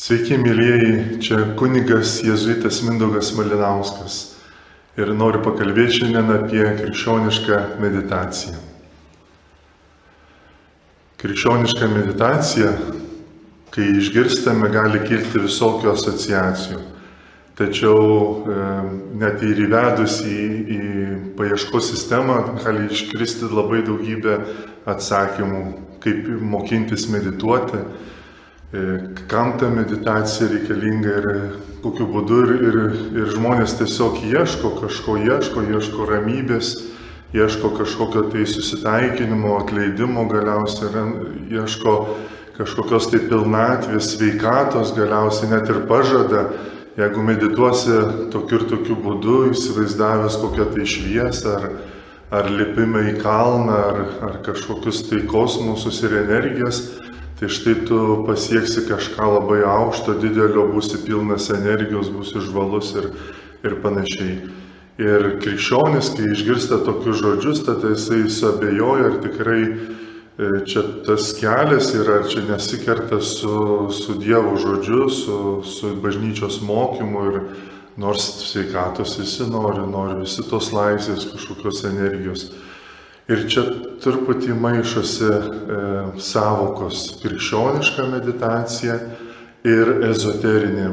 Sveiki, mėlyjeji, čia kunigas Jėzuitas Mindaugas Malinauskas ir noriu pakalbėti šiandien apie krikščionišką meditaciją. Krikščioniška meditacija, kai išgirstame, gali kilti visokių asociacijų. Tačiau e, net ir įvedus į, į paieškos sistemą gali iškristi labai daugybę atsakymų, kaip mokintis medituoti kam ta meditacija reikalinga ir kokiu būdu ir, ir, ir žmonės tiesiog ieško kažko, ieško, ieško ramybės, ieško kažkokio tai susitaikinimo, atleidimo galiausiai, ieško kažkokios tai pilnatvės, sveikatos galiausiai net ir pažada, jeigu medituosi tokiu ir tokiu būdu, įsivaizdavęs kokią tai šviesą ar, ar lipimą į kalną ar, ar kažkokius tai kosmosus ir energijas, tai štai tu pasieksi kažką labai aukšto, didelio, būsi pilnas energijos, būsi žvalus ir, ir panašiai. Ir krikščionis, kai išgirsta tokius žodžius, tada jisai suabejoja, ar tikrai e, čia tas kelias yra, ar čia nesikerta su, su Dievo žodžiu, su, su bažnyčios mokymu ir nors sveikatos visi nori, nori visi tos laisvės, kažkokios energijos. Ir čia truputį maišosi e, savokos krikščioniška meditacija ir ezoterinė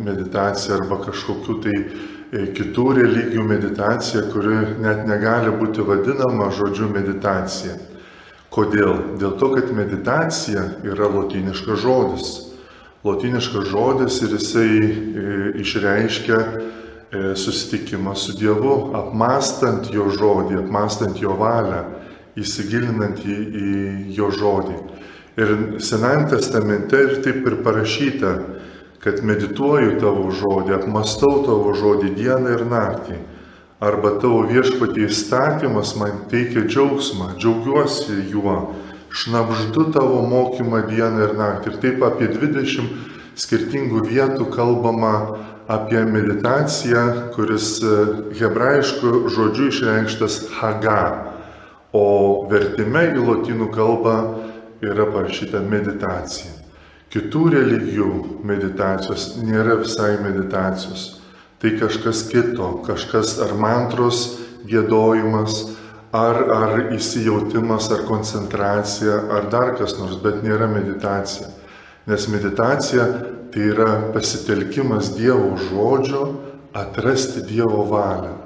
meditacija arba kažkokiu tai e, kitų religijų meditacija, kuri net negali būti vadinama žodžiu meditacija. Kodėl? Dėl to, kad meditacija yra lotiniškas žodis. Lotiniškas žodis ir jisai e, išreiškia susitikimą su Dievu, apmastant jo žodį, apmastant jo valią, įsigilinant į, į jo žodį. Ir Senajame testamente ir taip ir parašyta, kad medituoju tavo žodį, apmastau tavo žodį dieną ir naktį. Arba tavo viešpatį įstatymas man teikia džiaugsmą, džiaugiuosi juo, šnapždu tavo mokymą dieną ir naktį. Ir taip apie 20 skirtingų vietų kalbama apie meditaciją, kuris e, hebrajišku žodžiu išreikštas haga, o vertime į lotynų kalbą yra parašyta meditacija. Kitų religijų meditacijos nėra visai meditacijos. Tai kažkas kito, kažkas ar mantros gėdojimas, ar, ar įsijautimas, ar koncentracija, ar dar kas nors, bet nėra meditacija. Nes meditacija tai yra pasitelkimas Dievo žodžio, atrasti Dievo valią.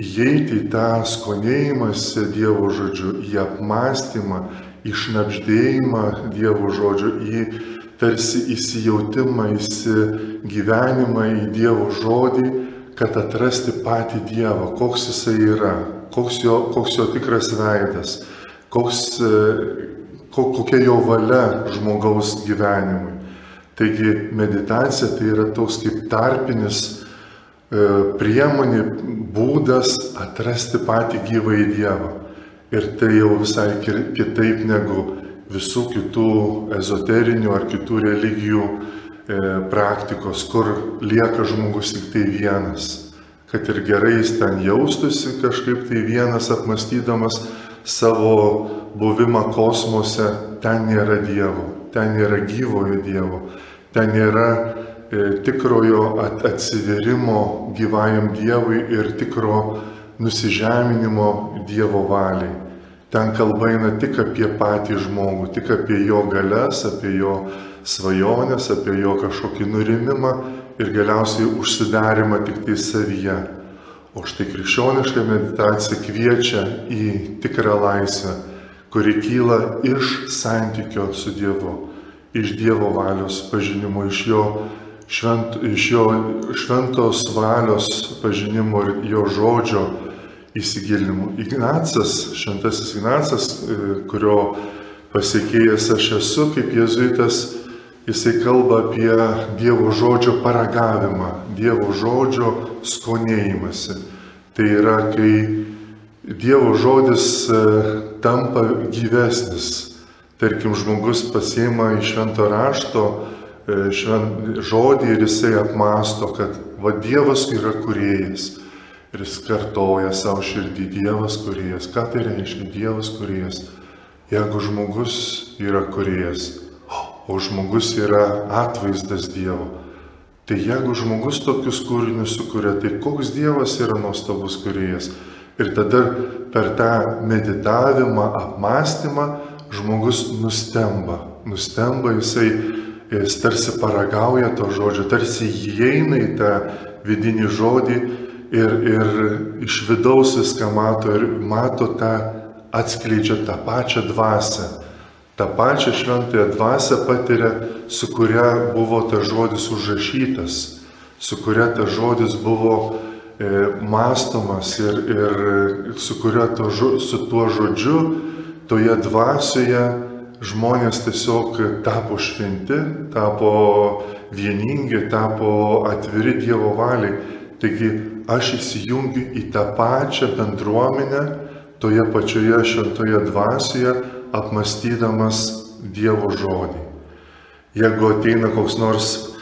Įeiti į tą skonėjimąsi Dievo žodžiu, į apmąstymą, išnapždėjimą Dievo žodžio, į tarsi įsijautimą, įsigyvenimą į Dievo žodį, kad atrasti patį Dievą, koks jisai yra, koks jo, koks jo tikras veidas, koks kokia jo valia žmogaus gyvenimui. Taigi meditacija tai yra toks kaip tarpinis e, priemonė, būdas atrasti patį gyvą į Dievą. Ir tai jau visai kitaip negu visų kitų ezoterinių ar kitų religijų e, praktikos, kur lieka žmogus tik tai vienas. Kad ir gerai jis ten jaustųsi kažkaip tai vienas apmastydamas savo buvimą kosmose, ten nėra Dievo, ten nėra gyvojo Dievo, ten nėra e, tikrojo at atsiverimo gyvajam Dievui ir tikro nusižeminimo Dievo valiai. Ten kalba eina tik apie patį žmogų, tik apie jo galias, apie jo svajonės, apie jo kažkokį nurimimą ir galiausiai užsidarimą tik tai savyje. O štai krikščioniška meditacija kviečia į tikrą laisvę kuri kyla iš santykio su Dievu, iš Dievo valios pažinimo, iš jo, švent, iš jo šventos valios pažinimo ir jo žodžio įsigilinimo. Ignacas, šventasis Ignacas, e, kurio pasiekėjas aš esu kaip jezuitas, jisai kalba apie Dievo žodžio paragavimą, Dievo žodžio skonėjimąsi. Tai yra, kai Dievo žodis e, tampa gyvesnis. Tarkim, žmogus pasiema iš švento rašto e, švent, žodį ir jisai apmąsto, kad va Dievas yra kuriejas. Ir jis kartoja savo širdį Dievas kuriejas. Ką tai reiškia Dievas kuriejas? Jeigu žmogus yra kuriejas, o žmogus yra atvaizdas Dievo. Tai jeigu žmogus tokius kūrinius sukuria, tai koks Dievas yra nuostabus kuriejas. Ir tada per tą meditavimą, apmąstymą žmogus nustemba. Nustemba jisai, jis tarsi paragauja to žodžio, tarsi įeina į tą vidinį žodį ir, ir iš vidaus viską mato ir mato tą, atskleidžia tą pačią dvasę tą pačią šventąją dvasę patiria, su kuria buvo tas žodis užrašytas, su kuria tas žodis buvo mastomas ir, ir su, to, su tuo žodžiu, toje dvasioje žmonės tiesiog tapo šventi, tapo vieningi, tapo atviri Dievo valiai. Taigi aš įsijungiu į tą pačią bendruomenę, toje pačioje šventoje dvasioje, apmastydamas Dievo žodį. Jeigu ateina koks nors e,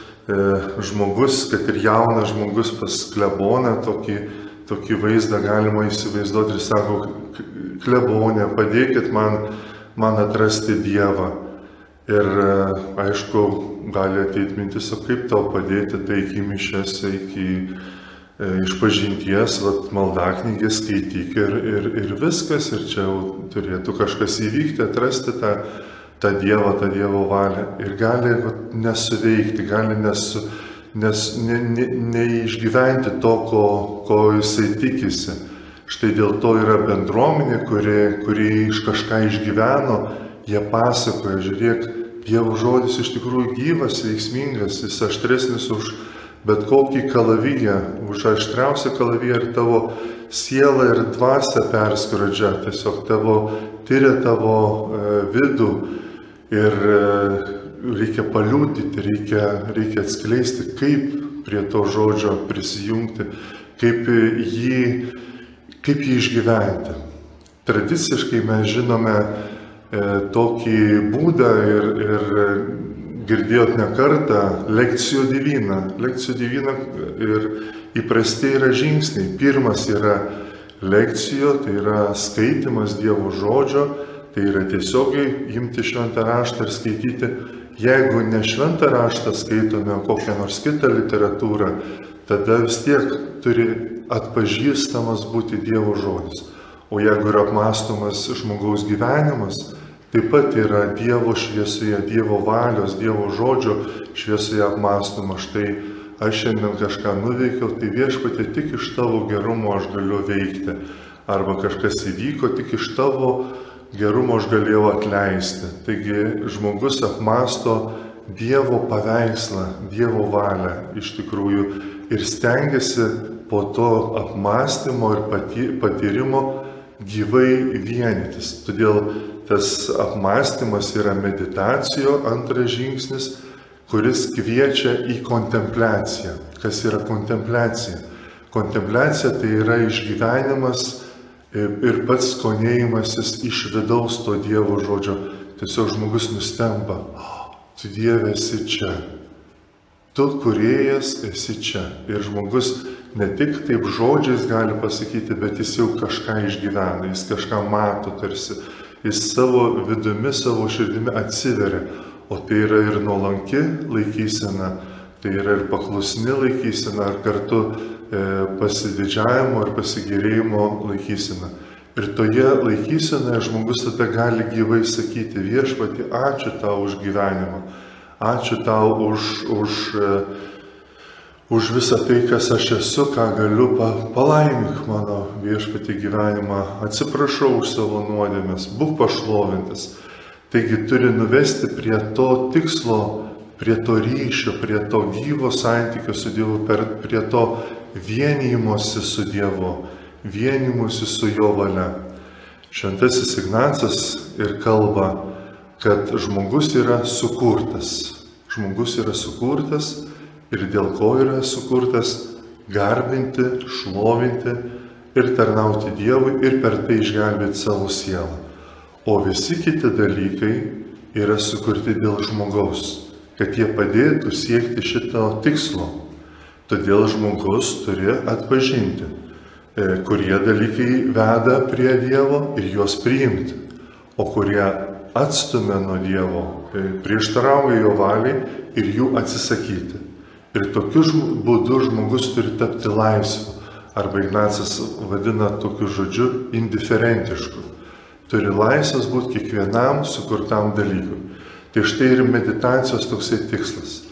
žmogus, kad ir jaunas žmogus pas kleboną, tokį, tokį vaizdą galima įsivaizduoti ir sako, klebonė, padėkit man, man atrasti Dievą. Ir e, aišku, gali ateiti mintis, o kaip tau padėti, tai iki mišėse, iki E, iš pažinties, vat, maldaknygį skaityk ir, ir, ir viskas, ir čia turėtų kažkas įvykti, atrasti tą, tą Dievą, tą Dievo valią. Ir gali vat, nesuveikti, gali nesu, nes, ne, ne, neišgyventi to, ko, ko jisai tikisi. Štai dėl to yra bendruomenė, kuri, kuri iš kažką išgyveno, jie pasakoja, žiūrėk, Dievo žodis iš tikrųjų gyvas, veiksmingas, jis aštresnis už bet kokį kalaviją, už aštriausią kalaviją ir tavo sielą ir dvasę perskrodžia, tiesiog tavo tyria tavo e, vidų ir e, reikia paliūdyti, reikia, reikia atskleisti, kaip prie to žodžio prisijungti, kaip jį, kaip jį išgyventi. Tradiciškai mes žinome e, tokį būdą ir, ir girdėjot ne kartą, lekcijų divina. Lekcijų divina ir įprastai yra žingsniai. Pirmas yra lekcijų, tai yra skaitimas Dievo žodžio, tai yra tiesiogiai imti šventą raštą ir skaityti. Jeigu ne šventą raštą skaitome kokią nors kitą literatūrą, tada vis tiek turi atpažįstamas būti Dievo žodis. O jeigu yra apmastomas žmogaus gyvenimas, taip pat yra Dievo šviesoje, Dievo valios, Dievo žodžio šviesoje apmastoma. Štai aš šiandien kažką nuveikiau, tai viešpatė tik iš tavo gerumo aš galiu veikti. Arba kažkas įvyko, tik iš tavo gerumo aš galėjau atleisti. Taigi žmogus apmasto Dievo paveikslą, Dievo valią iš tikrųjų ir stengiasi po to apmąstymo ir patyrimo gyvai vienytis. Todėl tas apmąstymas yra meditacijo antras žingsnis, kuris kviečia į kontempliaciją. Kas yra kontempliacija? Kontempliacija tai yra išgyvenimas ir pats skonėjimasis iš vidaus to Dievo žodžio. Tiesiog žmogus nustemba, tu Dieve esi čia. Tu kuriejas esi čia. Ir žmogus ne tik taip žodžiais gali pasakyti, bet jis jau kažką išgyvena, jis kažką mato tarsi jis savo vidumi, savo širdimi atsiveria. O tai yra ir nuolanki laikysena, tai yra ir paklusni laikysena, ar kartu pasididžiavimo ir pasigėrėjimo laikysena. Ir toje laikysenoje žmogus tada gali gyvai sakyti viešpati, ačiū tau už gyvenimą, ačiū tau už, už e, už visą tai, kas aš esu, ką galiu, pa, palaimink mano viešpati gyvenimą, atsiprašau už savo nuodėmės, būk pašlovintas. Taigi turi nuvesti prie to tikslo, prie to ryšio, prie to gyvo santykio su Dievu, prie to vienymosi su Dievu, vienymosi su Jo valia. Šventasis Ignacas ir kalba, kad žmogus yra sukurtas. Žmogus yra sukurtas ir dėl ko yra sukurtas garbinti, šlovinti ir tarnauti Dievui ir per tai išgelbėti savo sielą. O visi kiti dalykai yra sukurti dėl žmogaus, kad jie padėtų siekti šito tikslo. Todėl žmogus turi atpažinti, e, kurie dalykai veda prie Dievo ir juos priimti, o kurie atstumia nuo Dievo e, prieštarauja jo valiai ir jų atsisakyti. Ir tokiu būdu žmogus turi tapti laisvu. Arba Ignacas vadina tokiu žodžiu indiferentišku. Turi laisvas būti kiekvienam sukurtam dalykui. Tai štai ir meditacijos toksai tikslas.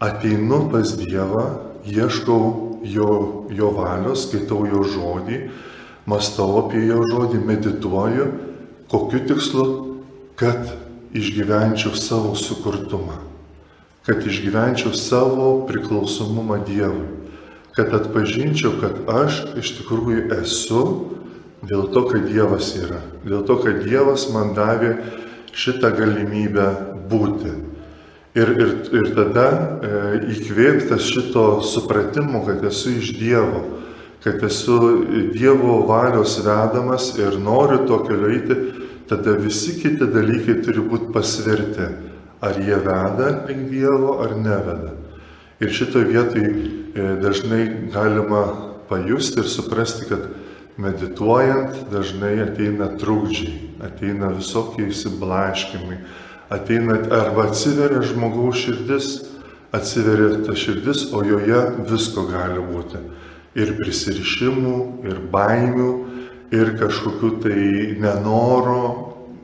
Ateinu pas Dievą, ieškau jo, jo valios, skaitau jo žodį, mastau apie jo žodį, medituoju, kokiu tikslu, kad išgyvenčiau savo sukurtumą, kad išgyvenčiau savo priklausomumą Dievui, kad atpažinčiau, kad aš iš tikrųjų esu dėl to, kad Dievas yra, dėl to, kad Dievas man davė šitą galimybę būti. Ir, ir, ir tada e, įkvėptas šito supratimo, kad esu iš Dievo, kad esu Dievo valios vedamas ir noriu to keliu eiti, tada visi kiti dalykai turi būti pasverti, ar jie veda link Dievo ar neveda. Ir šitoje vietoje dažnai galima pajusti ir suprasti, kad medituojant dažnai ateina trukdžiai, ateina visokie įsiblaškimai, ateina arba atsiveria žmogaus širdis, atsiveria ta širdis, o joje visko gali būti. Ir prisirišimų, ir baimių, ir kažkokiu tai nenoro,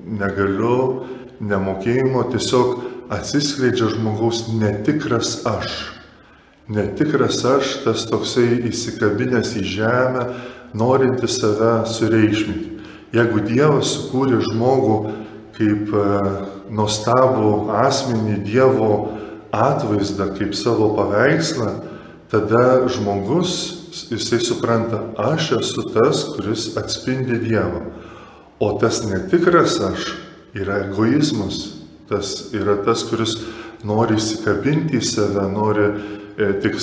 negaliu, nemokėjimo, tiesiog atsiskleidžia žmogaus netikras aš. Netikras aš, tas toksai įsikabinęs į žemę, norintis save sureikšminti. Jeigu Dievas sukūrė žmogų kaip e, nuostabų asmenį Dievo atvaizdą, kaip savo paveikslą, tada žmogus jisai supranta, aš esu tas, kuris atspindi Dievą. O tas netikras aš yra egoizmas. Tas yra tas, kuris nori įsikabinti į save, nori e, tik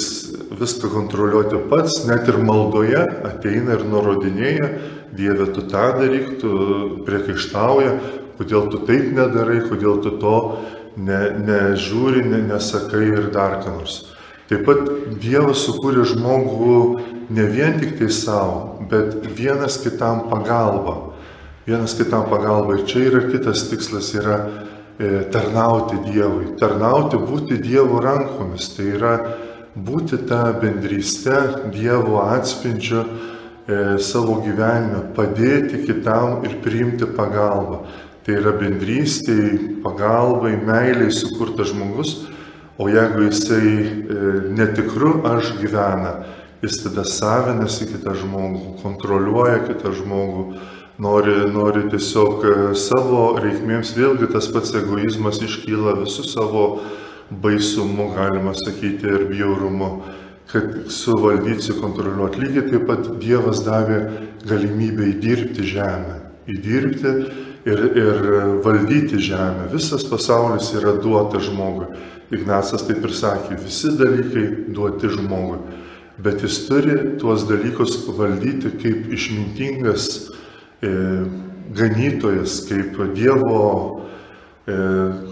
viską kontroliuoti pats, net ir maldoje ateina ir nurodinėja, Dieve, tu tą daryk, tu priekaištauja, kodėl tu taip nedarai, kodėl tu to ne, nežiūri, ne, nesakai ir dar ką nors. Taip pat Dievas sukūrė žmogų ne vien tik tai savo, bet vienas kitam pagalba. Vienas kitam pagalba. Ir čia yra kitas tikslas, yra e, tarnauti Dievui. Tarnauti, būti Dievo rankomis. Tai yra būti tą bendrystę, Dievo atspindžiu e, savo gyvenime, padėti kitam ir priimti pagalbą. Tai yra bendrystėj, pagalbai, meiliai sukurtas žmogus, O jeigu jisai e, netikru aš gyvena, jis tada savinasi kitą žmogų, kontroliuoja kitą žmogų, nori, nori tiesiog e, savo reikmėms, vėlgi tas pats egoizmas iškyla visų savo baisumu, galima sakyti, ir bjaurumu, kad suvaldyti, sukontroliuoti. Lygiai taip pat Dievas davė galimybę įdirbti žemę, įdirbti ir, ir valdyti žemę. Visas pasaulis yra duotas žmogui. Ignacas taip ir sakė, visi dalykai duoti žmogui, bet jis turi tuos dalykus valdyti kaip išmintingas e, ganytojas, kaip Dievo, e,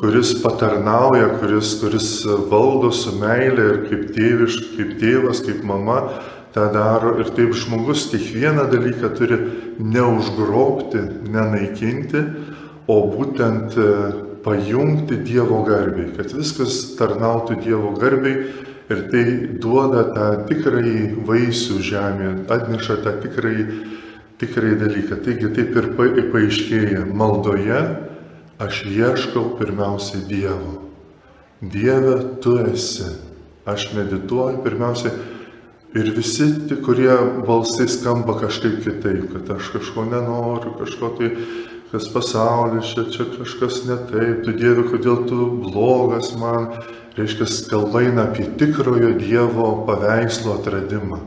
kuris patarnauja, kuris, kuris valdo su meilė ir kaip, tėviš, kaip tėvas, kaip mama tą daro. Ir taip žmogus kiekvieną dalyką turi neužgrobti, nenaikinti, o būtent e, pajungti Dievo garbiai, kad viskas tarnautų Dievo garbiai ir tai duoda tą tikrai vaisių žemėje, atneša tą tikrai, tikrai dalyką. Taigi taip ir paaiškėja, maldoje aš ieškau pirmiausiai Dievo. Dieve, tu esi. Aš medituoju pirmiausiai ir visi, kurie balsai skamba kažkaip kitaip, kad aš kažko nenoriu, kažko tai kas pasaulis, čia, čia kažkas ne taip, tu Dieve, kodėl tu blogas man, reiškia, kalba eina apie tikrojo Dievo paveikslo atradimą.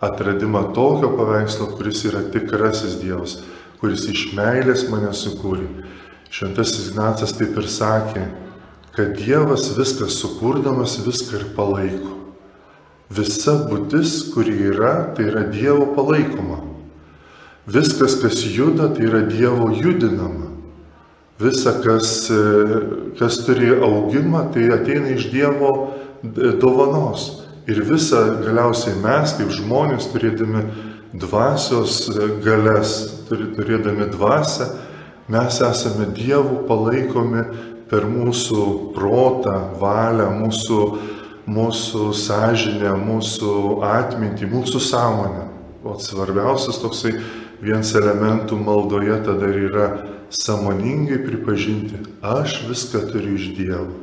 Atradimą tokio paveikslo, kuris yra tikrasis Dievas, kuris iš meilės mane sukūrė. Šventasis Ignacas taip ir sakė, kad Dievas viską sukurdamas viską ir palaiko. Visa būtis, kuri yra, tai yra Dievo palaikoma. Viskas, kas juda, tai yra Dievo judinama. Visa, kas, e, kas turi augimą, tai ateina iš Dievo e, dovanos. Ir visa galiausiai mes, kaip žmonės, turėdami dvasios e, galės, turėdami dvasę, mes esame Dievų palaikomi per mūsų protą, valią, mūsų, mūsų sąžinę, mūsų atmintį, mūsų sąmonę. O svarbiausias toksai vienas elementų maldoje tada yra samoningai pripažinti, aš viską turiu iš Dievo.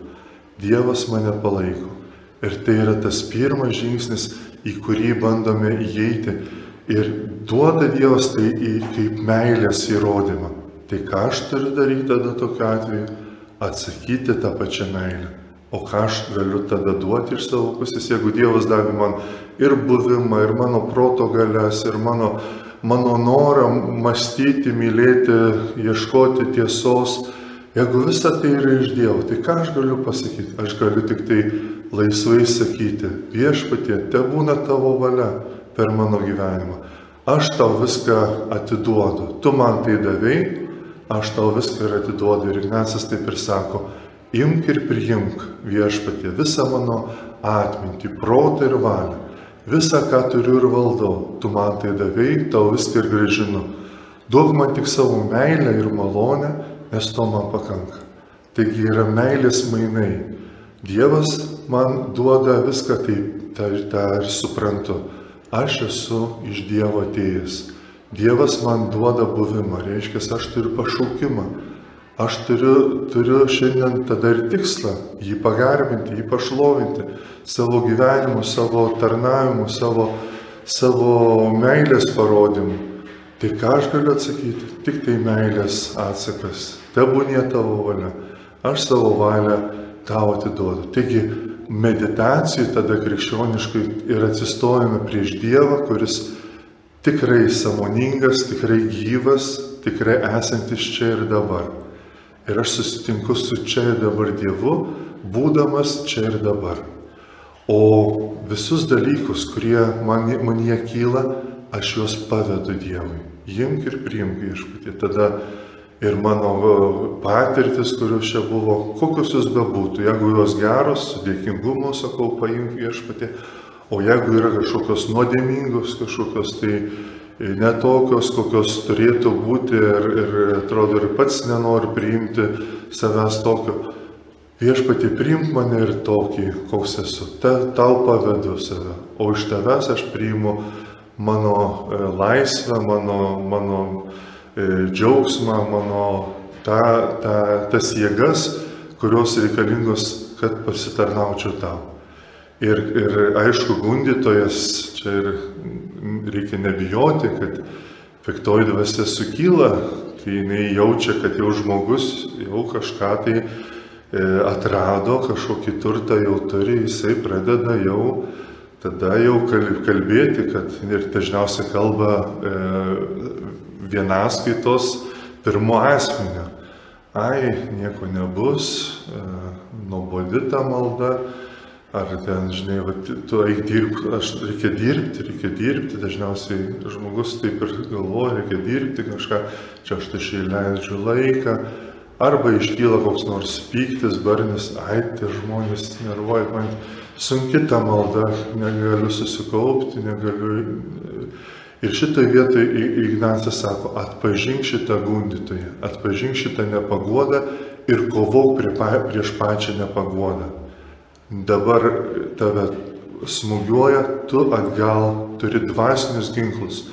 Dievas mane palaiko. Ir tai yra tas pirmas žingsnis, į kurį bandome įeiti. Ir duoda Dievas tai į, kaip meilės įrodymą. Tai ką aš turiu daryti tada tokiu atveju? Atsakyti tą pačią meilę. O ką aš galiu tada duoti iš savo pusės, jeigu Dievas davė man ir buvimą, ir mano proto galias, ir mano, mano norą mąstyti, mylėti, ieškoti tiesos. Jeigu visa tai yra iš Dievo, tai ką aš galiu pasakyti? Aš galiu tik tai laisvai sakyti, viešpatie, te būna tavo valia per mano gyvenimą. Aš tau viską atiduodu. Tu man tai davėjai, aš tau viską ir atiduodu. Ir Ignacas taip ir sako, imk ir priimk viešpatie visą mano atmintį, protą ir valią. Visą, ką turiu ir valdau, tu man tai davėjai, tau viską ir gražinu. Duok man tik savo meilę ir malonę, nes to man pakanka. Taigi yra meilės mainai. Dievas man duoda viską, tai tą, tą ir suprantu. Aš esu iš Dievo atėjęs. Dievas man duoda buvimą, reiškia, aš turiu pašaukimą. Aš turiu, turiu šiandien tada ir tikslą jį pagarbinti, jį pašlovinti savo gyvenimu, savo tarnavimu, savo, savo meilės parodymu. Tai ką aš galiu atsakyti? Tik tai meilės atsakas. Tebūnė tavo valia. Aš savo valią tau atiduodu. Taigi meditacijų tada krikščioniškai ir atsistojame prieš Dievą, kuris tikrai samoningas, tikrai gyvas, tikrai esantis čia ir dabar. Ir aš susitinku su čia ir dabar Dievu, būdamas čia ir dabar. O visus dalykus, kurie man, man jie kyla, aš juos pavedu Dievui. Jimk ir priimk viešpatį. Tada ir mano patirtis, kurios čia buvo, kokios jos bebūtų, jeigu jos geros, su dėkingumu sakau, paimk viešpatį, o jeigu yra kažkokios nuodėmingos, kažkokios tai netokios, kokios turėtų būti ir, ir atrodo ir pats nenori priimti savęs tokio. Viešpatį priimk mane ir tokį, koks esu. Ta, tau pavedu save. O iš tavęs aš priimu mano e, laisvę, mano, mano e, džiaugsmą, mano ta, ta, tas jėgas, kurios reikalingos, kad pasitarnaučiau tau. Ir, ir aišku, gundytojas čia ir reikia nebijoti, kad piktoji dvasia sukyla, kai jinai jaučia, kad jau žmogus jau kažką tai e, atrado, kažkokį turtą jau turi, jisai pradeda jau tada jau kalbėti, kad ir dažniausiai kalba e, vienaskaitos pirmo asmenio. Ai, nieko nebus, e, nuobodi ta malda, Ar ten, žinai, va, tu eik dirbti, aš reikia dirbti, reikia dirbti, dažniausiai žmogus taip ir galvoja, reikia dirbti kažką, čia aš tašiai leidžiu laiką, arba iškyla koks nors pyktis, barnis, ai, tie žmonės nervuoja, man sunki ta malda, negaliu susikaupti, negaliu. Ir šitoje vietoje Ignacas sako, atpažink šitą gundytoją, atpažink šitą nepagodą ir kovok prie, prieš pačią nepagodą dabar tave smūgiuoja, tu atgal turi dvasinius ginklus.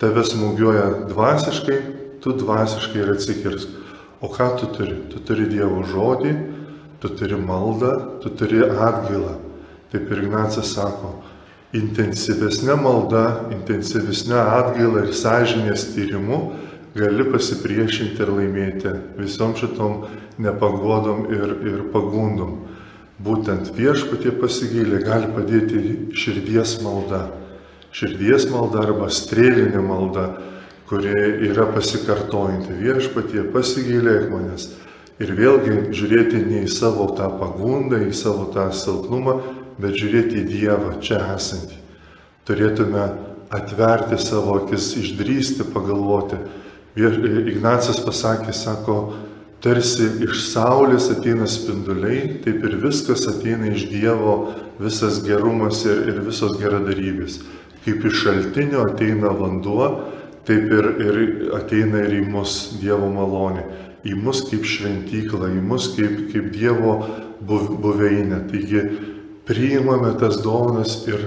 Tave smūgiuoja dvasiškai, tu dvasiškai ir atsikirsk. O ką tu turi? Tu turi Dievo žodį, tu turi maldą, tu turi atgailą. Taip ir Ignacas sako, intensyvesnė malda, intensyvesnė atgaila ir sąžinės tyrimu gali pasipriešinti ir laimėti visom šitom nepagodom ir, ir pagundom. Būtent viešpatie pasigylė gali padėti širdies malda. Širdies malda arba strėlinė malda, kuri yra pasikartojanti viešpatie pasigylėk manęs. Ir vėlgi žiūrėti ne į savo tą pagundą, į savo tą silpnumą, bet žiūrėti į Dievą čia esantį. Turėtume atverti savo akis, išdrysti, pagalvoti. Ignacas pasakė, sako, tarsi iš saulės ateina spinduliai, taip ir viskas ateina iš Dievo, visas gerumas ir, ir visos geradarybės. Kaip iš šaltinio ateina vanduo, taip ir, ir ateina ir į mus Dievo malonė. į mus kaip šventyklą, į mus kaip, kaip Dievo buveinę. Taigi priimame tas dovanas ir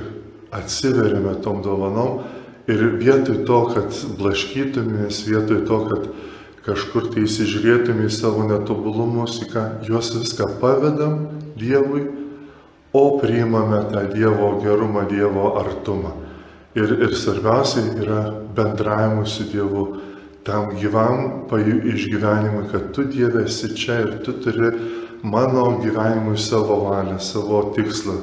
atsiveriame tom dovanom ir vietoj to, kad blaškytumės, vietoj to, kad kažkur tai įsižiūrėtume į savo netobulumus, į ką juos viską pavedam Dievui, o priimame tą Dievo gerumą, Dievo artumą. Ir, ir svarbiausia yra bendravimas su Dievu, tam gyvam išgyvenimui, kad tu Dieve esi čia ir tu turi mano gyvenimui savo valią, savo tikslą.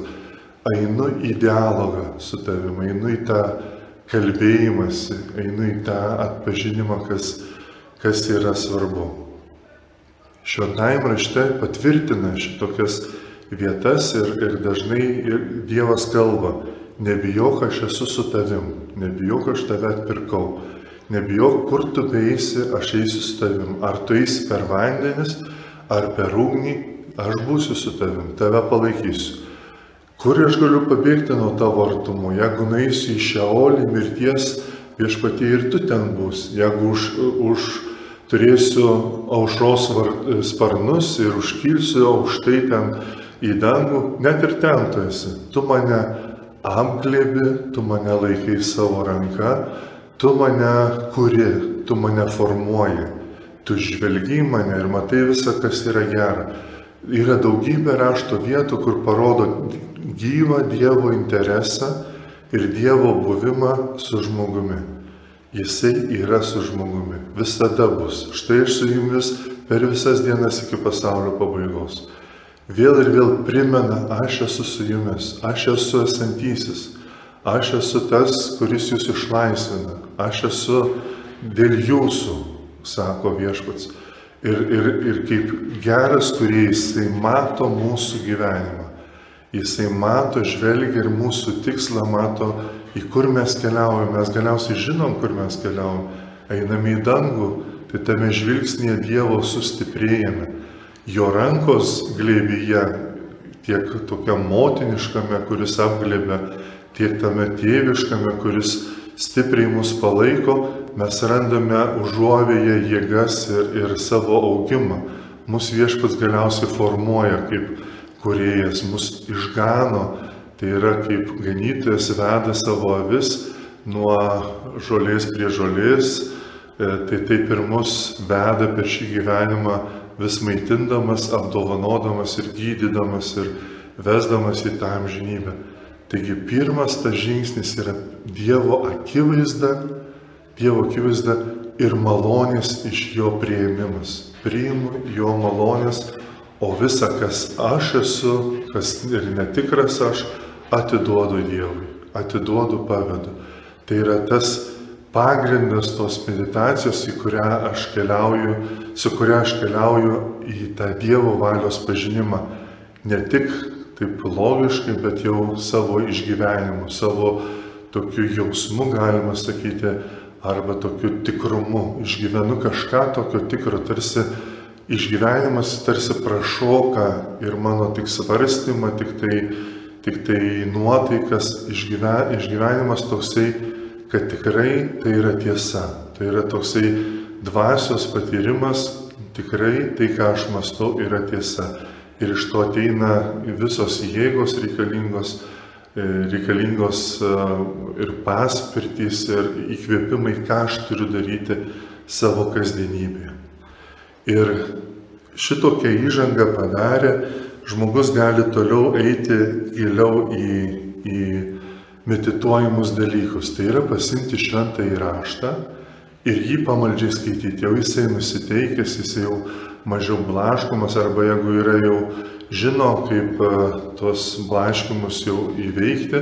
Einu į dialogą su tavimi, einu į tą kalbėjimąsi, einu į tą atpažinimą, kas, kas yra svarbu. Šventajame rašte patvirtina šitokias vietas ir, ir dažnai ir Dievas kalba, nebijok, aš esu su tavim, nebijok, aš tave atpirkau, nebijok, kur tu beisi, aš eisiu su tavim, ar tu eisi per vandenis, ar per ugnį, aš būsiu su tavim, tave palaikysiu. Kur aš galiu pabėgti nuo tavo artumo, jeigu naisiu į šiaolį mirties viešpatie ir tu ten bus, jeigu už, už turėsiu aušros sparnus ir užkilsiu aukštai ten į dangų, net ir ten tu esi. Tu mane apglėbi, tu mane laikai savo ranką, tu mane kuri, tu mane formuoji, tu žvelgi mane ir matai visą, kas yra gera. Yra daugybė rašto vietų, kur parodo gyvą Dievo interesą ir Dievo buvimą su žmogumi. Jisai yra su žmogumi, visada bus. Štai aš su jumis per visas dienas iki pasaulio pabaigos vėl ir vėl primena, aš esu su jumis, aš esu esantysis, aš esu tas, kuris jūs išlaisvina, aš esu dėl jūsų, sako viešpats. Ir, ir, ir kaip geras, kurie jisai mato mūsų gyvenimą. Jisai mato, žvelgia ir mūsų tikslą mato, į kur mes keliaujame. Mes galiausiai žinom, kur mes keliaujame. Einame į dangų, tai tame žvilgsnėje Dievo sustiprėjame jo rankos glėbyje, tiek tokiam motiniškame, kuris apglėbė, tiek tame tėviškame, kuris stipriai mus palaiko, mes randame užuovėje jėgas ir, ir savo augimą. Mūsų viešpats galiausiai formuoja kaip kuriejas, mus išgano, tai yra kaip ganytojas veda savo avis nuo žolės prie žolės, e, tai taip ir mus veda per šį gyvenimą vis maitindamas, apdovanodamas ir gydydamas ir vesdamas į tą amžinybę. Taigi pirmas tas žingsnis yra Dievo akivaizda, Dievo akivaizda ir malonės iš jo prieimimas. Priimu jo malonės, o visa, kas aš esu, kas ir netikras aš, atiduodu Dievui, atiduodu, pavedu. Tai yra tas pagrindas tos meditacijos, kurią keliauju, su kuria aš keliauju į tą Dievo valios pažinimą. Ne tik taip logiškai, bet jau savo išgyvenimu, savo tokiu jausmu, galima sakyti, arba tokiu tikrumu. Išgyvenu kažką tokio tikro, tarsi išgyvenimas tarsi prašoka ir mano tik svarstymą, tik tai, tik tai nuotaikas, išgyvenimas toksai kad tikrai tai yra tiesa. Tai yra toksai dvasios patyrimas, tikrai tai, ką aš mastau, yra tiesa. Ir iš to ateina visos jėgos reikalingos, e, reikalingos e, ir paspirtys, ir įkvėpimai, ką aš turiu daryti savo kasdienybėje. Ir šitokią įžangą padarę, žmogus gali toliau eiti giliau į, į medituojamus dalykus. Tai yra pasimti šventą įraštą ir jį pamaldžiai skaityti. Jau jisai nusiteikęs, jisai jau mažiau blaškomas arba jeigu yra jau žino, kaip e, tuos blaškimus jau įveikti,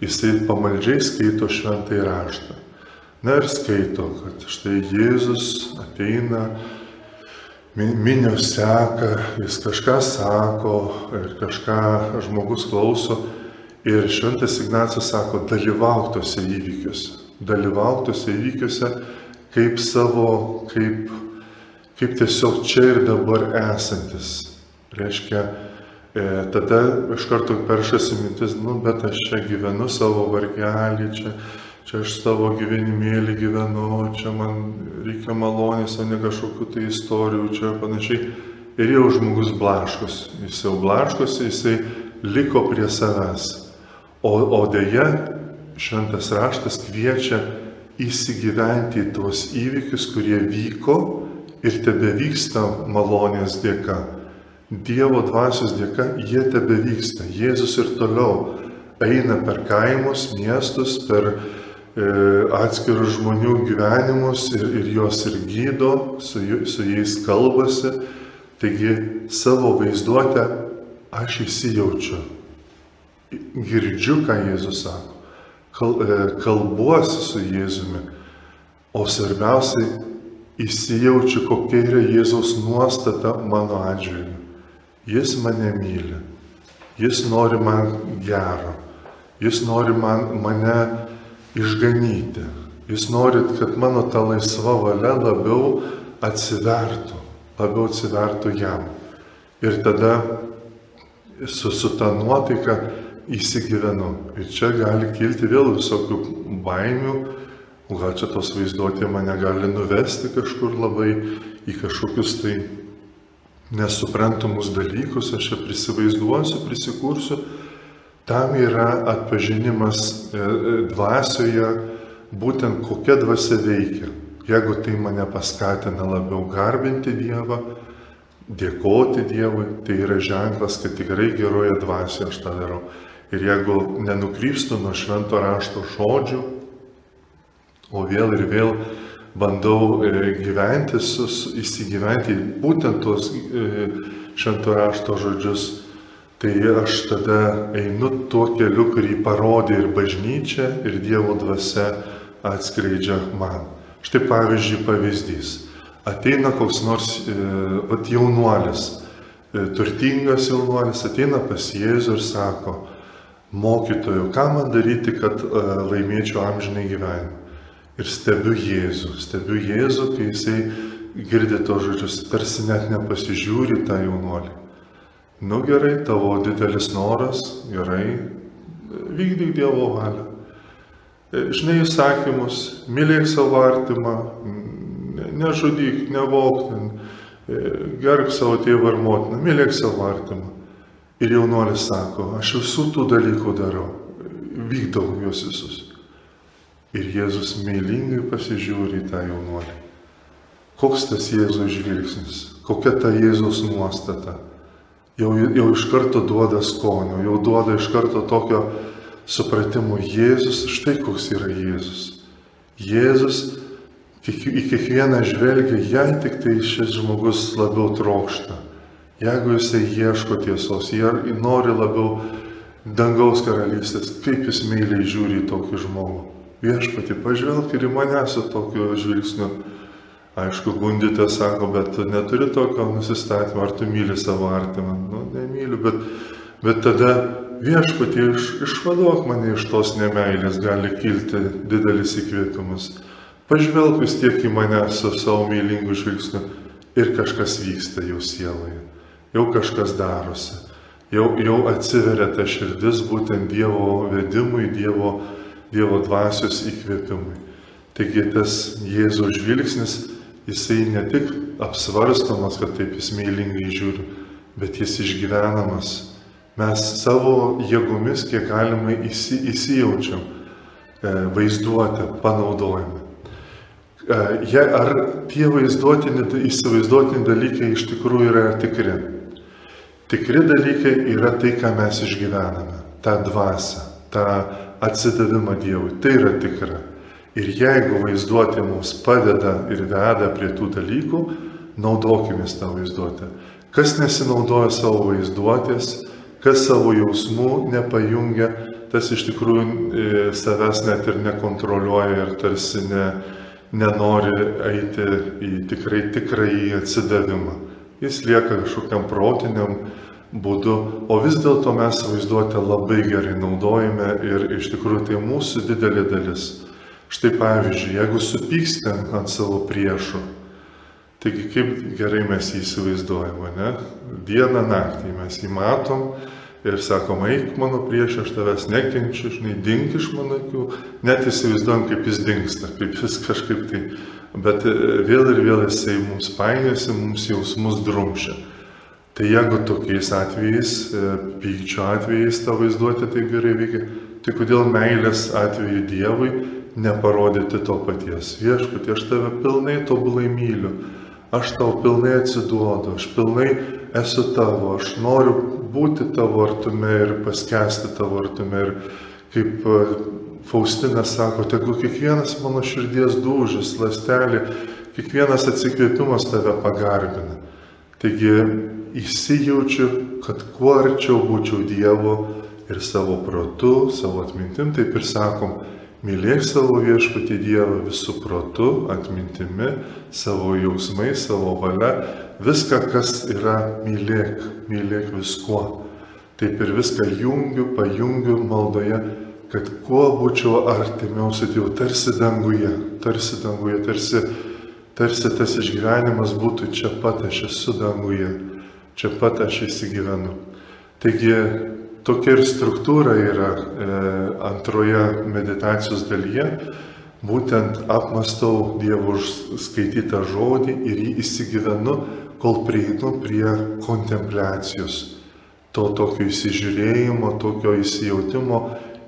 jisai pamaldžiai skaito šventą įraštą. Na ir skaito, kad štai Jėzus ateina, minios seka, jis kažką sako ir kažką žmogus klauso Ir šventas Ignacas sako, dalyvauk tose įvykiuose. Dalyvauk tose įvykiuose kaip savo, kaip, kaip tiesiog čia ir dabar esantis. Reiškia, e, tada iš karto peršasi mintis, nu, bet aš čia gyvenu savo vargelį, čia, čia aš savo gyvenimėlį gyvenu, čia man reikia malonės, o ne kažkokių tai istorijų, čia panašiai. Ir jau žmogus blaškos, jis jau blaškosi, jisai liko prie savęs. O, o dėja, šventas raštas kviečia įsigyventi į tuos įvykius, kurie vyko ir tebe vyksta malonės dėka. Dievo dvasios dėka jie tebe vyksta. Jėzus ir toliau eina per kaimus, miestus, per atskirų žmonių gyvenimus ir, ir juos ir gydo, su, su jais kalbasi. Taigi savo vaizduotę aš įsijaučiu, girdžiu, ką Jėzus sako, kal, e, kalbuosi su Jėzumi, o svarbiausiai įsijaučiu, kokia yra Jėzaus nuostata mano atžvilgiu. Jis mane myli, jis nori man gero, jis nori man, mane išganyti. Jūs norit, kad mano ta laisva valia labiau atsivertų, labiau atsivertų jam. Ir tada su, su ta nuotaika įsigyvenu. Ir čia gali kilti vėl visokių baimių, gal čia tos vaizduotė mane gali nuvesti kažkur labai į kažkokius tai nesuprantamus dalykus, aš čia prisivaizduosiu, prisikursiu Tam yra atpažinimas e, e, dvasioje, būtent kokia dvasia veikia. Jeigu tai mane paskatina labiau garbinti Dievą, dėkoti Dievui, tai yra ženklas, kad tikrai geroje dvasioje aš tą darau. Ir jeigu nenukrypstu nuo švento rašto žodžių, o vėl ir vėl bandau e, gyventi, įsigyventi būtent tuos švento rašto žodžius, Tai aš tada einu tuo keliu, kurį parodė ir bažnyčia, ir Dievo dvasia atskleidžia man. Štai pavyzdžiui pavyzdys. Ateina koks nors e, vat, jaunuolis, e, turtingas jaunuolis, ateina pas Jėzų ir sako, mokytoju, ką man daryti, kad e, laimėčiau amžinai gyvenimą. Ir stebiu Jėzų, stebiu Jėzų, kai jisai girdi to žodžius, tarsi net nepasižiūri tą jaunuolį. Nu gerai, tavo didelis noras, gerai, vykdyk Dievo valią. E, žinai įsakymus, mylėk savo artimą, nežudyk, nevok, e, gerk savo tėvą ir motiną, mylėk savo artimą. Ir jaunuolis sako, aš visų tų dalykų darau, vykdau juos visus. Ir Jėzus meilingai pasižiūri į tą jaunuolį. Koks tas Jėzaus žvilgsnis, kokia ta Jėzaus nuostata jau, jau iš karto duoda skonio, jau duoda iš karto tokio supratimo Jėzus, štai koks yra Jėzus. Jėzus į kiekvieną žvelgia, jei tik tai šis žmogus labiau trokšta. Jeigu jisai ieško tiesos, jie nori labiau dangaus karalystės, kaip jis meiliai žiūri į tokį žmogų. Viešpati, pažvelk ir į mane su tokiu žvilgsniu Aišku, gundytė sako, bet tu neturi tokio nusistatymo, ar tu myli savo artimą. Nu, nemyliu, bet, bet tada viešpatie iš, išvaduok mane iš tos nemailės, gali kilti didelis įkvėpimas. Pažvelk vis tiek į mane su savo mylingu žvilgsniu ir kažkas vyksta jau sieloje. Jau kažkas darosi. Jau, jau atsiveria ta širdis būtent Dievo vedimui, Dievo, dievo dvasios įkvėpimui. Taigi tas Jėzaus žvilgsnis jisai ne tik apsvarstomas, kad taip jis meilingai žiūri, bet jis išgyvenamas. Mes savo jėgomis, kiek galima įsi, įsijaučiam, e, vaizduotę panaudojame. E, je, ar tie vaizduotini, įsivaizduotini dalykai iš tikrųjų yra tikri? Tikri dalykai yra tai, ką mes išgyvename, tą dvasę, tą atsidavimą Dievui. Tai yra tikra. Ir jeigu vaizduotė mums padeda ir veda prie tų dalykų, naudokime tą vaizduotę. Kas nesinaudoja savo vaizduotės, kas savo jausmų nepajungia, tas iš tikrųjų e, savęs net ir nekontroliuoja ir tarsi ne, nenori eiti į tikrai tikrąjį atsidavimą. Jis lieka kažkokiam protiniam būdu, o vis dėlto mes vaizduotę labai gerai naudojame ir iš tikrųjų tai mūsų didelė dalis. Štai pavyzdžiui, jeigu supykstė ant savo priešų, taigi kaip gerai mes jį įsivaizduojame, ne? Dieną naktį mes jį matom, ir sakom, eik mano prieš, aš tavęs nekenčiu, žinai, dink iš mano akių, net įsivaizduojam, kaip jis dinksta, kaip jis kažkaip tai, bet e, vėl ir vėl jisai mums painiasi, mums jausmus drumšia. Tai jeigu tokiais atvejais, e, pykčio atvejais ta vaizduotė taip gerai veikia, tai kodėl meilės atveju Dievui neparodyti to paties. Viešpatie, aš tave pilnai tobulai myliu, aš tau pilnai atsiduodu, aš pilnai esu tavo, aš noriu būti tavo artume ir paskesti tavo artume. Ir kaip e, Faustina sako, tegu kiekvienas mano širdies dūžis, lastelė, kiekvienas atsikvėpimas tave pagarbina. Taigi įsijaučiu, kad kuo arčiau būčiau Dievo ir savo protu, savo atmintim, taip ir sakom, Mylėk savo viešpatį Dievą visų protu, atmintimi, savo jausmais, savo valia, viską, kas yra mylėk, mylėk viskuo. Taip ir viską jungiu, pajungiu maldoje, kad kuo būčiau artimiau su Dievu, tarsi danguje, tarsi danguje, tarsi, tarsi tas išgyvenimas būtų čia pat, aš esu danguje, čia pat aš įsigyvenu. Taigi Tokia ir struktūra yra e, antroje meditacijos dalyje. Būtent apmastau Dievo skaitytą žodį ir jį įsigyvenu, kol prieinu prie kontempliacijos. To tokio įsižiūrėjimo, tokio įsijautimo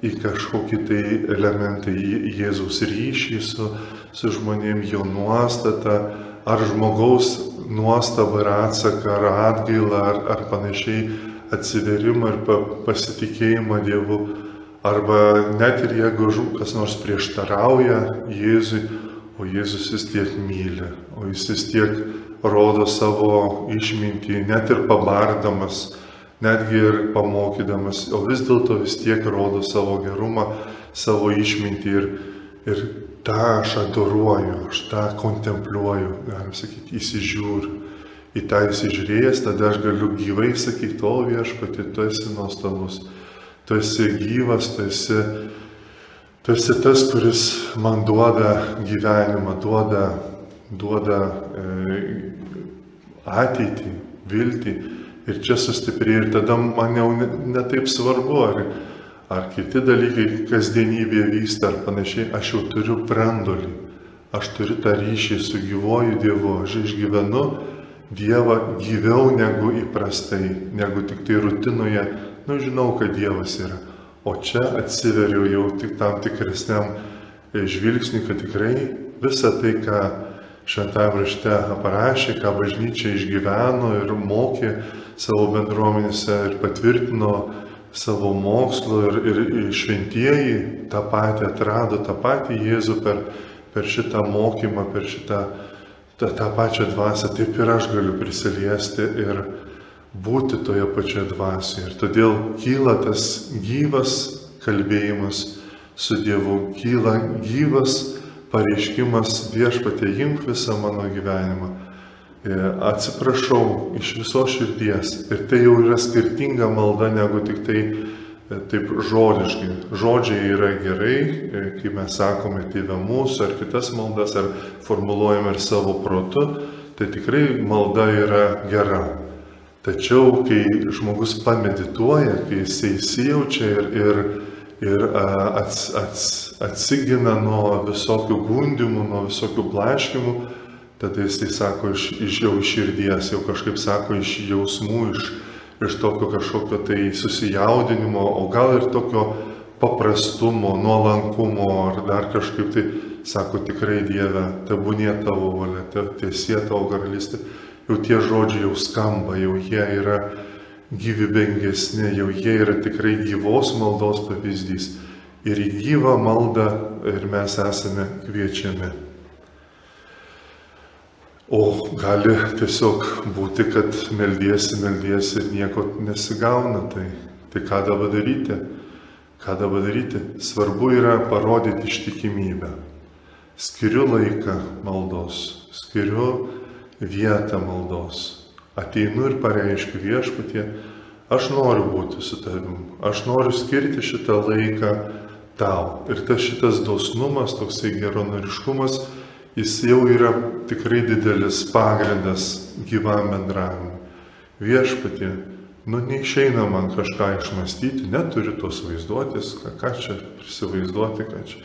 į kažkokį tai elementą, į Jėzaus ryšį su, su žmonėm, jo nuostatą, ar žmogaus nuostabą ir atsaką, ar atgailą, ar, ar panašiai atsiverimą ir pasitikėjimą Dievu. Arba net ir jeigu kas nors prieštarauja Jėzui, o Jėzus vis tiek myli, o jis vis tiek rodo savo išmintį, net ir pabardamas, netgi ir pamokydamas, o vis dėlto vis tiek rodo savo gerumą, savo išmintį ir, ir tą aš adoruoju, aš tą kontempliuoju, galim sakyti, įsižiūriu į tą įsižiūrėjęs, tada aš galiu gyvai sakyti, o viešpati, tu esi nuostabus, tu esi gyvas, tu esi, tu esi tas, kuris man duoda gyvenimą, duoda, duoda e, ateitį, viltį. Ir čia sustiprėja ir tada man jau netaip ne svarbu, ar, ar kiti dalykai kasdienybėje vyksta ar panašiai, aš jau turiu brandolį, aš turiu tą ryšį su gyvoju Dievu, aš išgyvenu Dievą gyviau negu įprastai, negu tik tai rutinoje, nu žinau, kad Dievas yra. O čia atsiveriu jau tik tam tikresniam e, žvilgsniui, kad tikrai visa tai, ką šventame rašte parašė, ką bažnyčia išgyveno ir mokė savo bendruomenėse ir patvirtino savo mokslo ir, ir šventieji tą patį atrado, tą patį Jėzų per, per šitą mokymą, per šitą tą, tą pačią dvasę, taip ir aš galiu prisiliesti ir būti toje pačioje dvasioje. Ir todėl kyla tas gyvas kalbėjimas su Dievu, kyla gyvas pareiškimas viešpatė, imk visą mano gyvenimą. E, atsiprašau iš viso širdies. Ir tai jau yra skirtinga malda negu tik tai taip žodiškai. Žodžiai yra gerai, e, kai mes sakome tėvę mūsų ar kitas maldas, ar formuluojame ir savo protu, tai tikrai malda yra gera. Tačiau, kai žmogus pamedituoja, kai jis įsijaučia ir, ir, ir ats, ats, atsigina nuo visokių gundimų, nuo visokių blaškimų, tada jisai sako iš, iš jau iš širdies, jau kažkaip sako iš jausmų, iš, iš tokio kažkokio tai susijaudinimo, o gal ir tokio paprastumo, nuolankumo ar dar kažkaip tai sako tikrai Dieve, tebūnie tavo valia, te, tiesie tavo karalystė. Jau tie žodžiai jau skamba, jau jie yra gyvybingesni, jau jie yra tikrai gyvos maldos pavyzdys. Ir į gyvą maldą ir mes esame kviečiami. O gali tiesiog būti, kad meldiesi, meldiesi ir nieko nesigauna. Tai, tai ką dabar daryti? Ką dabar daryti? Svarbu yra parodyti ištikimybę. Skiriu laiką maldos, skiriu vietą maldos. Ateinu ir pareiškiu viešpatie, aš noriu būti su tavim, aš noriu skirti šitą laiką tau. Ir tas šitas dosnumas, toksai geronoriškumas, jis jau yra tikrai didelis pagrindas gyvam bendravimui. Viešpatie, nu neišeina man kažką išmastyti, neturiu tos vaizduotės, ką, ką čia prisivaizduoti, ką čia.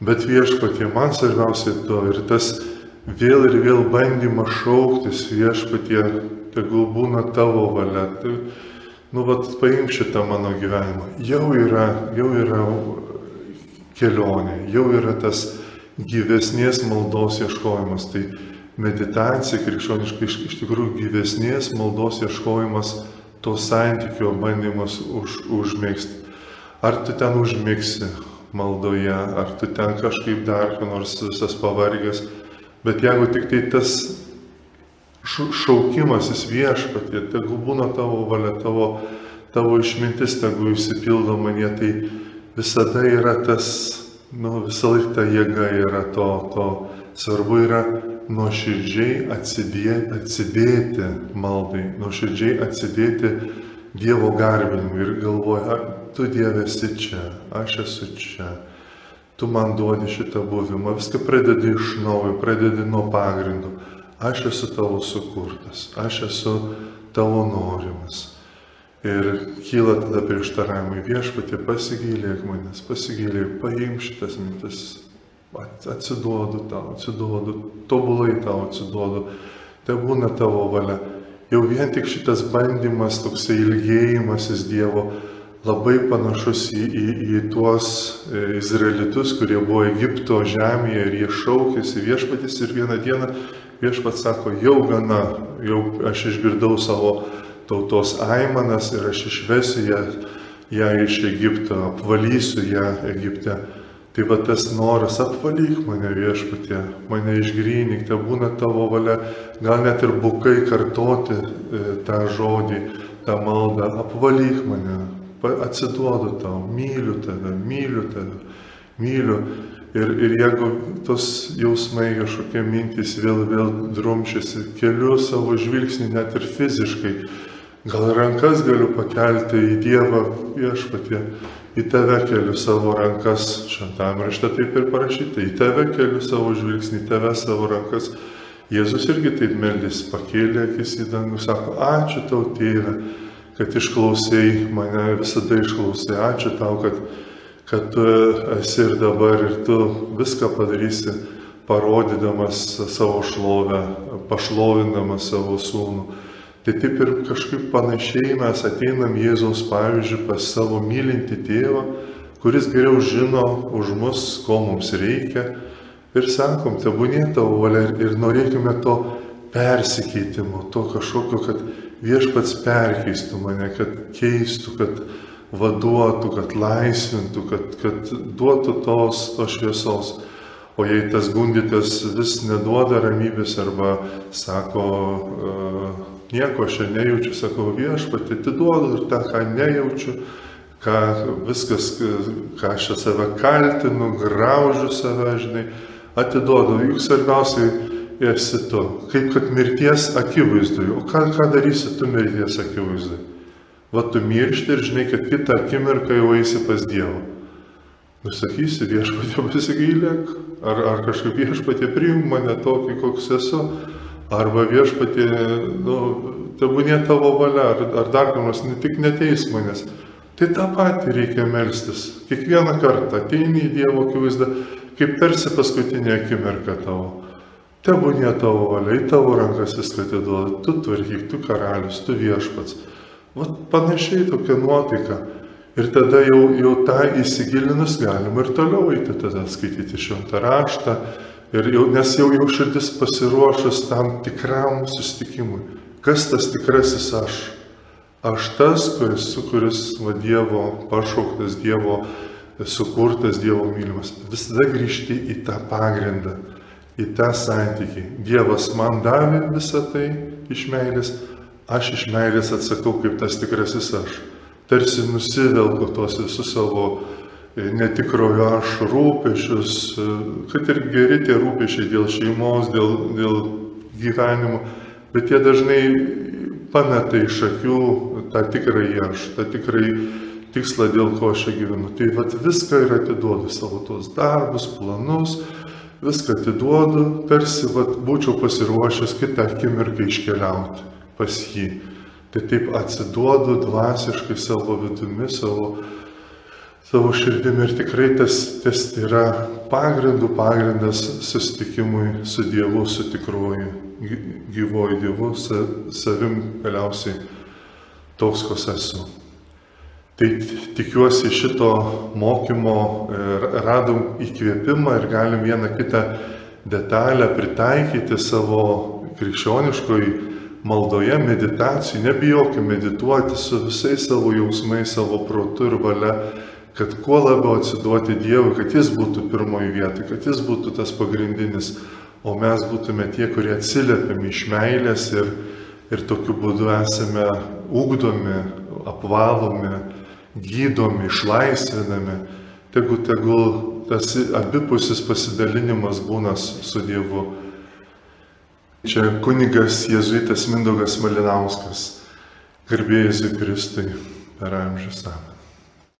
Bet viešpatie, man svarbiausia to ir tas vėl ir vėl bandymas šauktis viešpatie, tegul būna tavo valia. Tai, nu, vat, paimk šitą mano gyvenimą. Jau yra, jau yra kelionė, jau yra tas gyvesnės maldos ieškojimas. Tai meditacija krikščioniškai iš, iš tikrųjų gyvesnės maldos ieškojimas, to santykio bandymas už, užmėgsti. Ar tu ten užmėgsi maldoje, ar tu ten kažkaip dar, ką nors visas pavargęs, bet jeigu tik tai tas šaukimasis viešpatie, tegu būna tavo valia, tavo, tavo išmintis, tegu įsipildo manie, tai visada yra tas, nu, visą laiką ta jėga yra to, to. Svarbu yra nuoširdžiai atsidėti, atsidėti maldai, nuoširdžiai atsidėti Dievo garbinimui ir galvoja, tu Dieve esi čia, aš esu čia, tu man duodi šitą buvimą, viską pradedi iš naujo, pradedi nuo pagrindų, aš esu tavo sukurtas, aš esu tavo norimas. Ir kyla tada prieštaravimai. Viešpatė, pasigėlėk manęs, pasigėlėk, paimk šitas mintis, atsiduodu tau, atsiduodu, tobulai tau atsiduodu, tai būna tavo valia. Jau vien tik šitas bandymas, toksai ilgėjimasis Dievo, labai panašus į, į, į tuos e, izraelitus, kurie buvo Egipto žemėje ir jie šaukėsi viešpatis ir vieną dieną viešpats sako, jau gana, jau aš išgirdau savo tautos aimanas ir aš išvesiu ją, ją iš Egipto, apvalysiu ją Egipte. Tai va tas noras apvalyk mane viešpatie, mane išgrynik, te būna tavo valia, gal net ir bukai kartoti e, tą žodį, tą maldą, apvalyk mane, atsiduodu tau, myliu tave, myliu tave, myliu. Ir, ir jeigu tos jausmai kažkokie mintys vėl vėl drumšiasi, keliu savo žvilgsnį net ir fiziškai, gal rankas galiu pakelti į Dievą viešpatie į tave keliu savo rankas, šventam rašte taip ir parašyta, į tave keliu savo žvilgsnį, į tave savo rankas. Jėzus irgi taip meldys, pakėlė akis į dangų, sako, ačiū tau tėve, kad išklausėjai mane, visada išklausėjai, ačiū tau, kad, kad tu esi ir dabar ir tu viską padarysi, parodydamas savo šlovę, pašlovindamas savo sūnų. Tai taip ir kažkaip panašiai mes ateinam Jėzaus pavyzdžių pas savo mylinti tėvą, kuris geriau žino už mus, ko mums reikia. Ir sakom, tebūnė tavo valia ir norėtume to persikeitimo, to kažkokio, kad viešpats perkeistų mane, kad keistų, kad vaduotų, kad laisvintų, kad, kad duotų tos, tos šviesos. O jei tas gundytas vis neduoda ramybės arba sako, uh, nieko aš čia nejaučiu, sakau viešpatį, atiduodu ir tą, ką nejaučiu, ką viskas, ką aš čia save kaltinu, graužiu save, žinai, atiduodu. Juk svarbiausiai esi tu, kaip kad mirties akivaizdui. O ką, ką darysi tu mirties akivaizdui? Va tu miršti ir žinai, kad kitą akimirką jau eisi pas Dievą. Nusakysi viešpatė pasigailėk, ar, ar kažkaip viešpatė priim mane tokį, koks esu, Arba viešpatė, nu, tebūnė tavo valia, ar, ar dar kam nors, ne tik neteis manęs. Tai tą patį reikia melstis. Kiekvieną kartą ateini į Dievo akivaizdą, kaip tarsi paskutinė akimirka tavo. Tebūnė tavo valia, į tavo rankas viską atiduoda, tu tvarkyk, tu karalius, tu viešpats. Vat panašiai tokia nuotaika. Ir tada jau, jau tą įsigilinus galima ir toliau eiti, tada skaityti šventą raštą, Ir jau, nes jau jau širdis pasiruošus tam tikram sustikimui. Kas tas tikrasis aš? Aš tas, kuris, kuris va Dievo pašauktas, Dievo sukurtas, Dievo mylimas. Visada grįžti į tą pagrindą, į tą santykį. Dievas man davė visą tai iš meilės, aš iš meilės atsakau kaip tas tikrasis aš. Tarsi nusivelku tos visus savo netikrojo aš rūpešius, e, kad ir geri tie rūpešiai dėl šeimos, dėl, dėl gyvenimo, bet jie dažnai pameta iš akių tą tikrąjį aš, tą tikrąjį tikslą, dėl ko aš čia gyvenu. Tai vad viską ir atiduodu savo tos darbus, planus, viską atiduodu, tarsi vad būčiau pasiruošęs kitą akimirką iškeliauti pas jį. Tai taip atsiduodu dvasiškai savo vidumi, savo, savo širdimi ir tikrai tas, tas yra pagrindų pagrindas susitikimui su Dievu, su tikruoju, gyvoju Dievu, sa, savim galiausiai toks, koks esu. Tai tikiuosi šito mokymo radom įkvėpimą ir galim vieną kitą detalę pritaikyti savo krikščioniškoj maldoje, meditacijai, nebijokime medituoti su visais savo jausmais, savo protu ir valia, kad kuo labiau atsiduoti Dievui, kad Jis būtų pirmoji vieta, kad Jis būtų tas pagrindinis, o mes būtume tie, kurie atsiliepiam iš meilės ir, ir tokiu būdu esame ugdomi, apvalomi, gydomi, išlaisvinami. Tegu, tegul tas abipusis pasidalinimas būna su Dievu. Čia kunigas Jėzuitas Mindaugas Malinauskas, garbėjai Kristui per amžius. Amen.